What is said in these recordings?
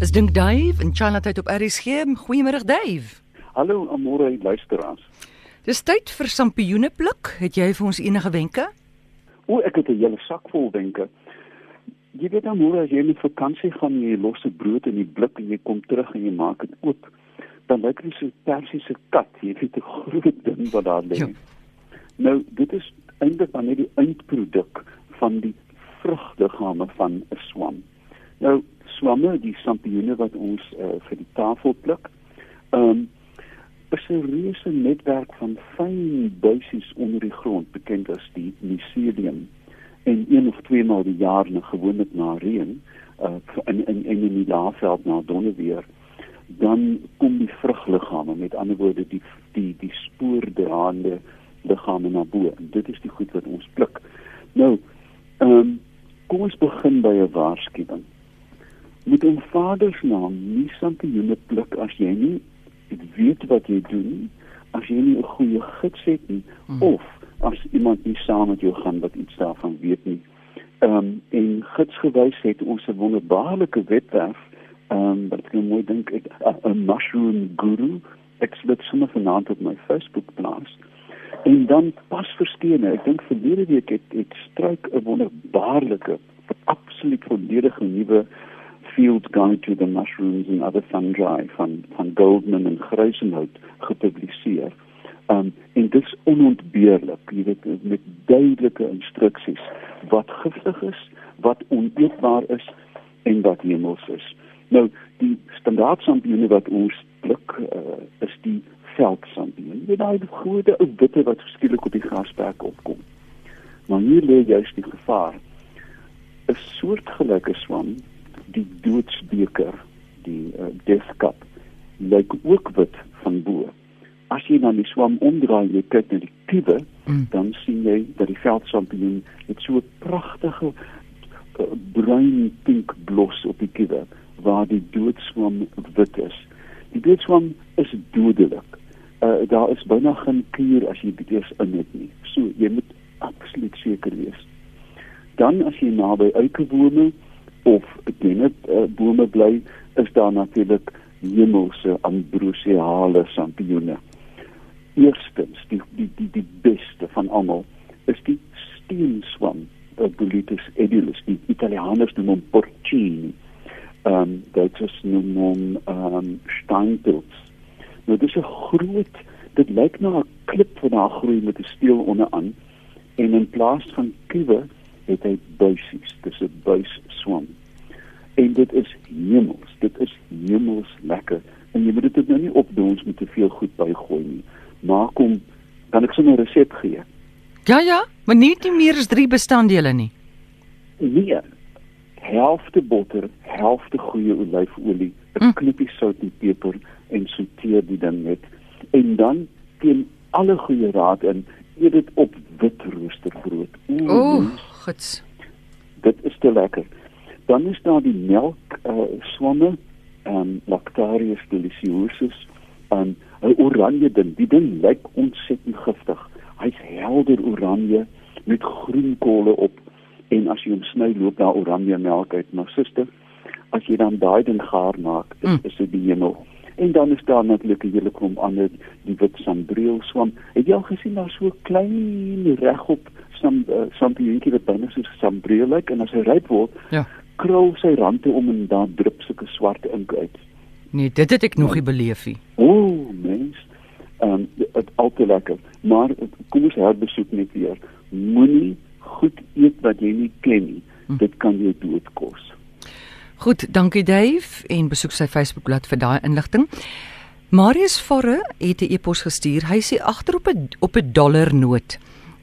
Is dink Dave in Chinatown op RSG. Goeiemôre Dave. Hallo Amore luisteraars. Dis tyd vir sampioene pluk. Het jy vir ons enige wenke? O, ek het 'n hele sak vol wenke. Jy weet Amore, as jy met vakansie gaan, jy los 'n brood in die blik en jy kom terug en jy maak dit oop, dan lyk dit so persiese kat. Jy weet 'n groot ding wat daar lê. Ja. Nou, dit is eintlik dan net die eindproduk van die vrugliggaame van 'n swam. Nou, swamme, die sampioene wat ons uh, vir die tafel pluk, ehm um, is 'n reuse netwerk van fyn buisies onder die grond, bekend as die mycelium. En een of twee maal die jaar, nou gewoonlik na reën, uh, in in in die laafveld na donderweer, dan kom die vrugliggaame, met ander woorde die die die spoordraande liggame na bo. Dit is die goed wat ons pluk. Nou, ehm um, kom ons begin by 'n waarskuwing. Met 'n vader se naam nie sampioene pluk as jy nie weet wat jy doen, as jy nie 'n goeie gids het nie hmm. of as iemand nie saam met jou gaan wat iets daarvan weet nie. Ehm um, en gidsgewys het ons 'n wonderbaarlike webwerf ehm um, wat ek nou mooi dink 'n mushroom guru ek sal dit sommer vanaand op my Facebook plaas. En dan pas verskene. Ek dink verlede week het het struik 'n wonderbaarlike absoluut volledige nuwe field guide to the mushrooms and other fungi van van Goldman en Grysenhout gepubliseer. Um en dit is onontbeerlik, jy weet met duidelike instruksies wat giftig is, wat oneetbaar is en wat hemels is. Nou die standaard sampioene wat ons pluk uh, is die veldsampioen. Jy daai groot ou witte wat skielik op die grasperk opkom. Maar hier lê juist die gevaar. 'n Soortgelyke swam, die doodsbeker, die uh, death cup, lyk ook wit van bo. As jy dan die swam omdraai, jy kyk na die kiewe, mm. dan sien jy dat die veldsampioen met so 'n pragtige uh, bruin pink blos op die kiewe waar die doodswam wit is. Die doodswam is dodelik uh, daar is byna geen kuur as jy dit eers in het nie. So jy moet absoluut seker wees. Dan as jy naby eikebome of genep uh, bome bly, is daar natuurlik hemelse ambrosiale sampioene. Eerstens, die die die die beste van almal is die steenswam, Boletus edulis, die Italianers noem hom porcini. Ehm um, dit is noem hom ehm um, steinpilz Nou dis 'n groot dit lyk na 'n klip wat daar groei met 'n steel onderaan en in plaas van kiewe het hy buisies. Dis 'n buis swam. En dit is hemels. Dit is hemels lekker. En jy moet dit nou nie opdons met te veel goed bygooi nie. Maak hom kan ek sommer 'n resep gee. Ja ja, maar nie nie meer as 3 bestanddele nie. Nee. Helfte botter, helfte goeie olyfolie, 'n hm. knippie sout en peper en sorteer die ding net en dan teen alle goeie raad in eet dit op wit roosterbrood. Ooh, gits. Dit is te lekker. Dan is daar die melk uh, swamme en um, Lactarius deliciosus en 'n oranje ding. Die ding lyk ontsettend giftig. Hy's helder oranje met groen kolle op en as jy hom sny loop daar oranje melk uit. Maar suster, as jy dan daai ding gaar maak, mm. is dit die hemel. En dan is daar natuurlik 'n hele klomp ander die wit sambreel swam. Het jy al gesien daar so klein regop sam uh, sampioentjie wat binne so sambreel lyk en as hy ryp word, ja. Krul sy rande om en dan drup sulke swart ink uit. Nee, dit het ek nog nie beleef nie. Ooh, mens. Ehm um, dit al te lekker. Maar kom ons herbesoek net weer. Moenie goed eet wat jy nie ken nie. Hm. Dit kan jou doodkos. Goed, dankie Dave en besoek sy Facebookblad vir daai inligting. Marius Forre het 'n e-pos gestuur. Hy sê agterop 'n op 'n dollarnoot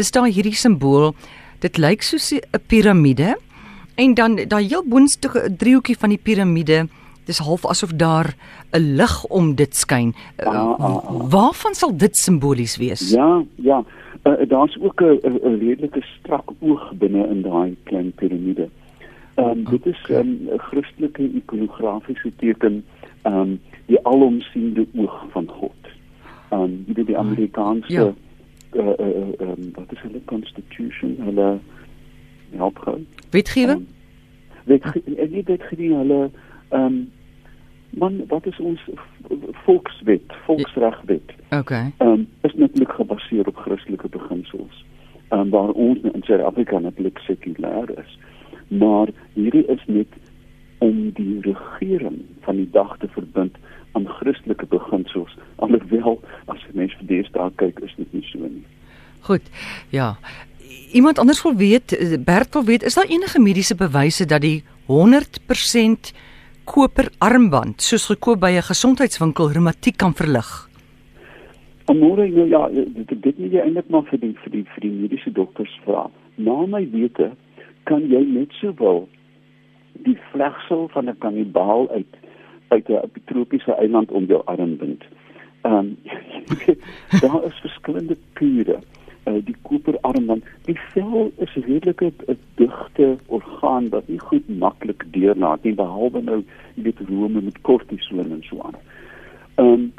is daar hierdie simbool. Dit lyk soos 'n piramide en dan daai heel boonste driehoekie van die piramide, dis half asof daar 'n lig om dit skyn. Ah, ah, ah. Waarvan sal dit simbolies wees? Ja, ja. Uh, Daar's ook 'n redelike strak oog binne in daai klein piramide. Ehm um, dit is 'n um, Christelike ikonografiese teken ehm um, die alomsiende oog van God. Ehm um, die die Amerikaanse ja. uh, uh, um, wat is hulle constitution hulle help gou. Wetgewing? Um, wet weet dit gedien hulle ehm um, man wat is ons volkswet, volksregwet? Okay. Ehm um, is natuurlik gebaseer op Christelike beginsels. Ehm um, waar ons in Suid-Afrika natuurlik sekulêr is. Maar hierdie is net om die regering van die dag te verbind aan Christelike beginsels. Alhoewel as jy mens vir deesdae kyk, is dit nie so nie. Goed. Ja. Iemand anders wil weet, eh, Bert wil weet, is daar enige mediese bewyse dat die 100% koper armband soos gekoop by 'n gesondheidswinkel reumatiek kan verlig? Amore, nou ja, dit dit moet jy eintlik maar vir die vir die vir die mediese dokters vra. Na my wete kan jy net sowel die vlegsel van 'n kanibaal uit uit 'n tropiese eiland om jou arm bind. Ehm um, daar is verskillende kure. Uh, die koperarmband, die vel is redelik 'n digte orgaan wat nie goed maklik deurlaat nie behalwe nou jy weet rome met kortison en so aan. Ehm um,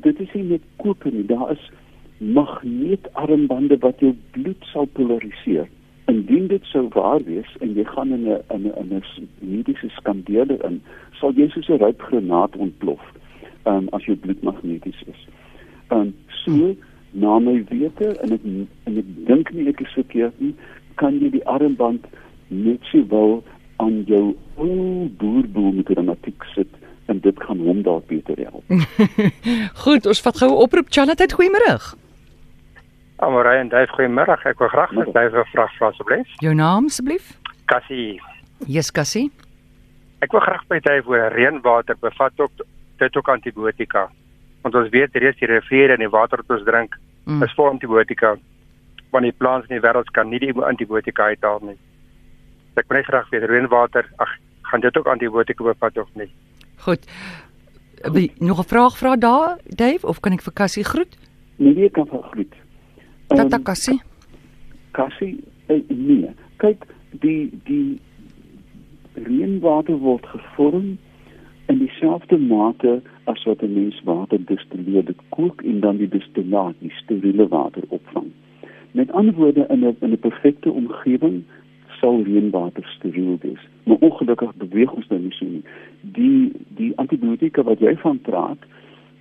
dit is nie net koper nie, daar is magneetarmbande wat jou bloed sal polariseer indien dit sou waar wees en jy gaan in 'n in 'n 'n mediese skandeerder in, sal jy soos 'n ryp granaat ontplof. Ehm um, as jou bloed magneties is. Ehm um, so na my wete en ek en ek dink nie ek is verkeerd nie, kan jy die armband net so wel aan jou ou boerboel met reumatiek sit en dit kan hom dalk beter help. Goed, ons vat gou 'n oproep. Chanat, goeiemôre. Amorey en Dave, goeiemôre. Ek wil graag met Dave 'n vraag vra asseblief. Jou naam asseblief? Cassie. Yes, Cassie. Ek wil graag by Dave oor reënwater bevat ook dit ook antibiotika. Want ons weet reeds die riviere en die water wat ons drink mm. is vol antibiotika. Want die plante in die wêreld kan nie die antibiotika uithaal nie. Ek wil graag weet reënwater, ag, gaan dit ook antibiotika bevat of nie? Goed. Wie nog 'n vraag vra daar, Dave, of kan ek vir Cassie groet? Nee, ek kan vir groet. Tata Cassie. Cassie, eh, nee. Kyk, die die reënwater word gevorm in dieselfde mate as wat 'n mens water destilleer. Dit kook en dan die destillaat, die steriele water opvang. Met ander woorde in 'n in 'n perfekte omgewing sal reënwater steriel wees. Maar ongelukkig beweeg ons nou nie so nie. Die die antibiotika wat jy van praat,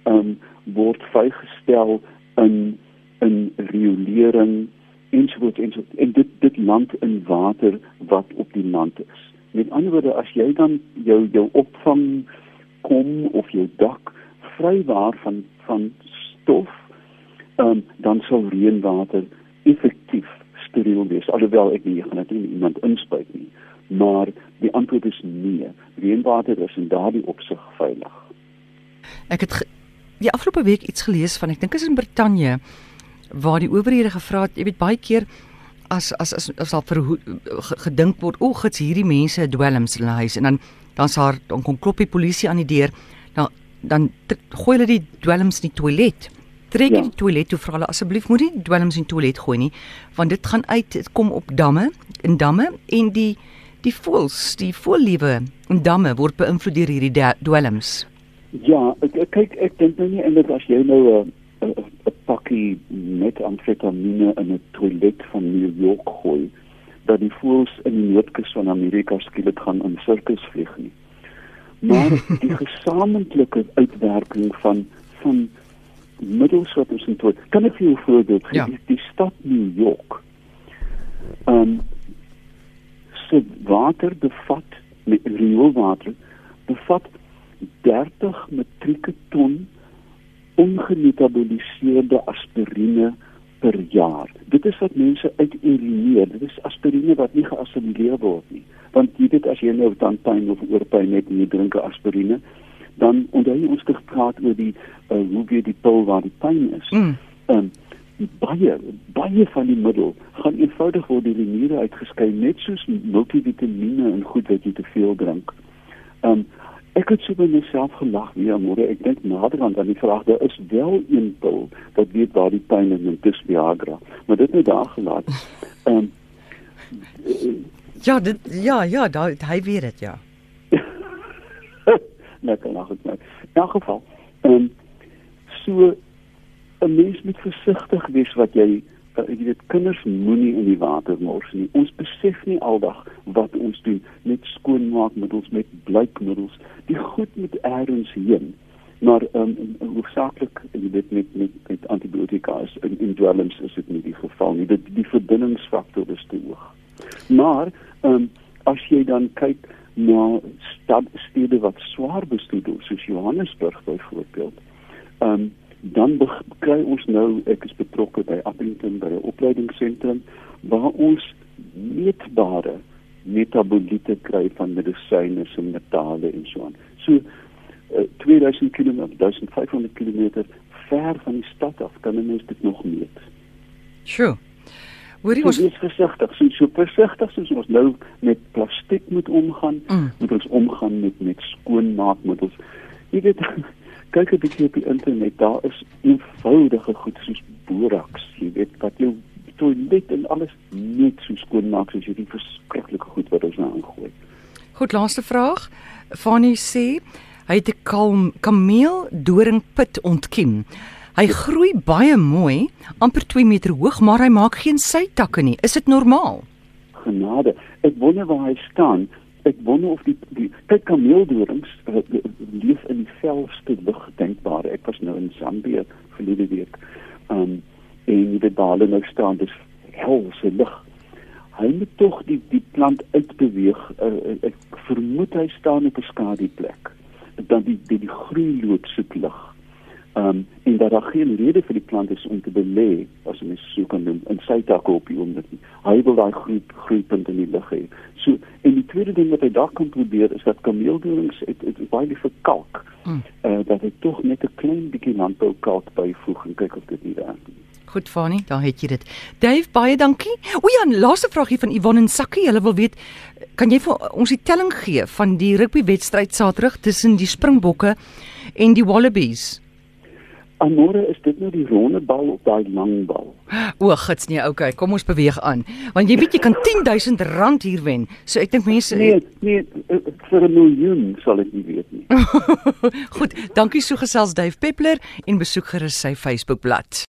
ehm um, word vrygestel in in riolering ensovoorts ensovoorts en dit dit land in water wat op die land is. Met ander woorde as jy dan jou jou opvang kom of jou dak vrywaar van van stof, um, dan sal reënwater effektief steriel wees. Alhoewel ek nie gaan dit nie iemand inspuit nie, maar die antwoord is nee. Reënwater is in daardie opsig veilig. Ek het die afgelope week iets gelees van ek dink is in Brittanje waar die owerhede gevra het, jy weet baie keer as as as as al vir gedink word, o, gits hierdie mense dwelms in hulle huis en dan dan sal dan kom klop die polisie aan die deur. Dan dan gooi hulle die dwelms in die toilet. Trek ja. die toilet toe vra hulle asseblief moenie die dwelms in die toilet gooi nie, want dit gaan uit, dit kom op damme, in damme en die die voels, die voellewe in damme word beïnvloed deur hierdie dwelms. Ja, ek, ek kyk ek dink nou nie eintlik as jy nou 'n uh, 'n pakkie met amfetamine in 'n toilet van New York gooi dat die voëls in die noordkus van Amerika skielik gaan in sirkus vlieg nie. Maar die gesamentlike uitwerking van van middels wat ons in toilet kan ek vir jou voorbeeld gee ja. die, die stad New York. Ehm um, se water bevat met rioolwater bevat 30 metrieke ton ongemetaboliseerde aspirine per jaar. Dit is wat mense uiturineer. Dit is aspirine wat nie geassimileer word nie. Want jy weet as jy nou dan pyn of oorpyn het en jy drink aspirine, dan onthou jy ons het gepraat oor die uh, hoe weer die pil waar die pyn is. Mm. Um, baie baie van die middel gaan eenvoudig word deur die niere uitgeskei net soos multivitamiene en goed wat jy te veel drink. Um Ek het so by myself gelag weer môre. Ek dink nader aan dan die vraag daar is wel een pil wat weet waar die pyn is en dis Viagra. Maar dit net daar gelaat. Ehm um, Ja, dit ja, ja, daar hy weet dit ja. Lekker lag ek net. In elk geval, ehm um, so 'n mens moet versigtig wees wat jy uh, jy weet kinders moenie in die water mors nie. Ons besef nie aldag wat ons doen met skoonmaakmiddels, met blykmiddels. Die goed moet eers heen. Maar ehm um, hoofsaaklik jy weet met met met antibiotika is in, in dwelms is dit nie die geval nie. Dit die verbindingsfaktor is te hoog. Maar ehm um, as jy dan kyk na stad stede wat swaar bestuur soos Johannesburg byvoorbeeld, ehm um, dan kry ons nou ek is betrokke by Appington by 'n opleidingsentrum waar ons meetbare metaboliete kry van medisyne en metale en so aan. So uh, 2000 km, 1500 km ver van die stad af kan 'n mens dit nog meet. Sjoe. Hoorie ons is versigtig, so so versigtig soos ons nou met plastiek moet omgaan, mm. moet ons omgaan met met skoonmaakmiddels. Jy weet kyk 'n bietjie op die internet, daar is eenvoudige goed soos boraks, jy weet wat jou toilet en alles net so skoon maak soos hierdie verskriklike goed wat ons nou aangooi. Goed, laaste vraag. Fanny sê hy het 'n kalm kameel doringpit ontkiem. Hy groei baie mooi, amper 2 meter hoog, maar hy maak geen sytakke nie. Is dit normaal? Genade. Ek wonder waar hy staan ek wonder of die die kyk kameeldorings uh, leef in die velste lug denkbaar. Ek was nou in Zambië verlede week. Um en die bale nou staan dis helse lug. Hy moet tog die die plant uitbeweeg. Uh, ek vermoed hy staan op 'n skaduplek. Dan die die, die groei lood soek lig. Um en dat daar geen rede vir die plant is om te belê as ons so kan noem in sy takke op die oomblik nie. Hy wil daai groei groeipunt in die lug hê. So en die tweede ding wat hy daar kan probeer is dat kameeldorings het, het baie liever kalk. Mm. Uh dat hy tog net 'n klein bietjie landbou kalk byvoeg en kyk of dit nie werk nie. Goed Fani, daar het jy dit. Dave, baie dankie. O ja, laaste vraagie van Yvonne en Sakkie. Hulle wil weet, kan jy vir ons die telling gee van die rugbywedstryd Saterdag tussen die Springbokke en die Wallabies? Amore is dit nou die ronde bal of daai lang bal? O, gits nee, okay, kom ons beweeg aan. Want jy weet jy kan 10000 rand hier wen. So ek dink mense Nee, nee, eh, vir 'n miljoen sal ek nie weet nie. Goed, dankie so gesels Dave Peppler en besoek gerus sy Facebookblad.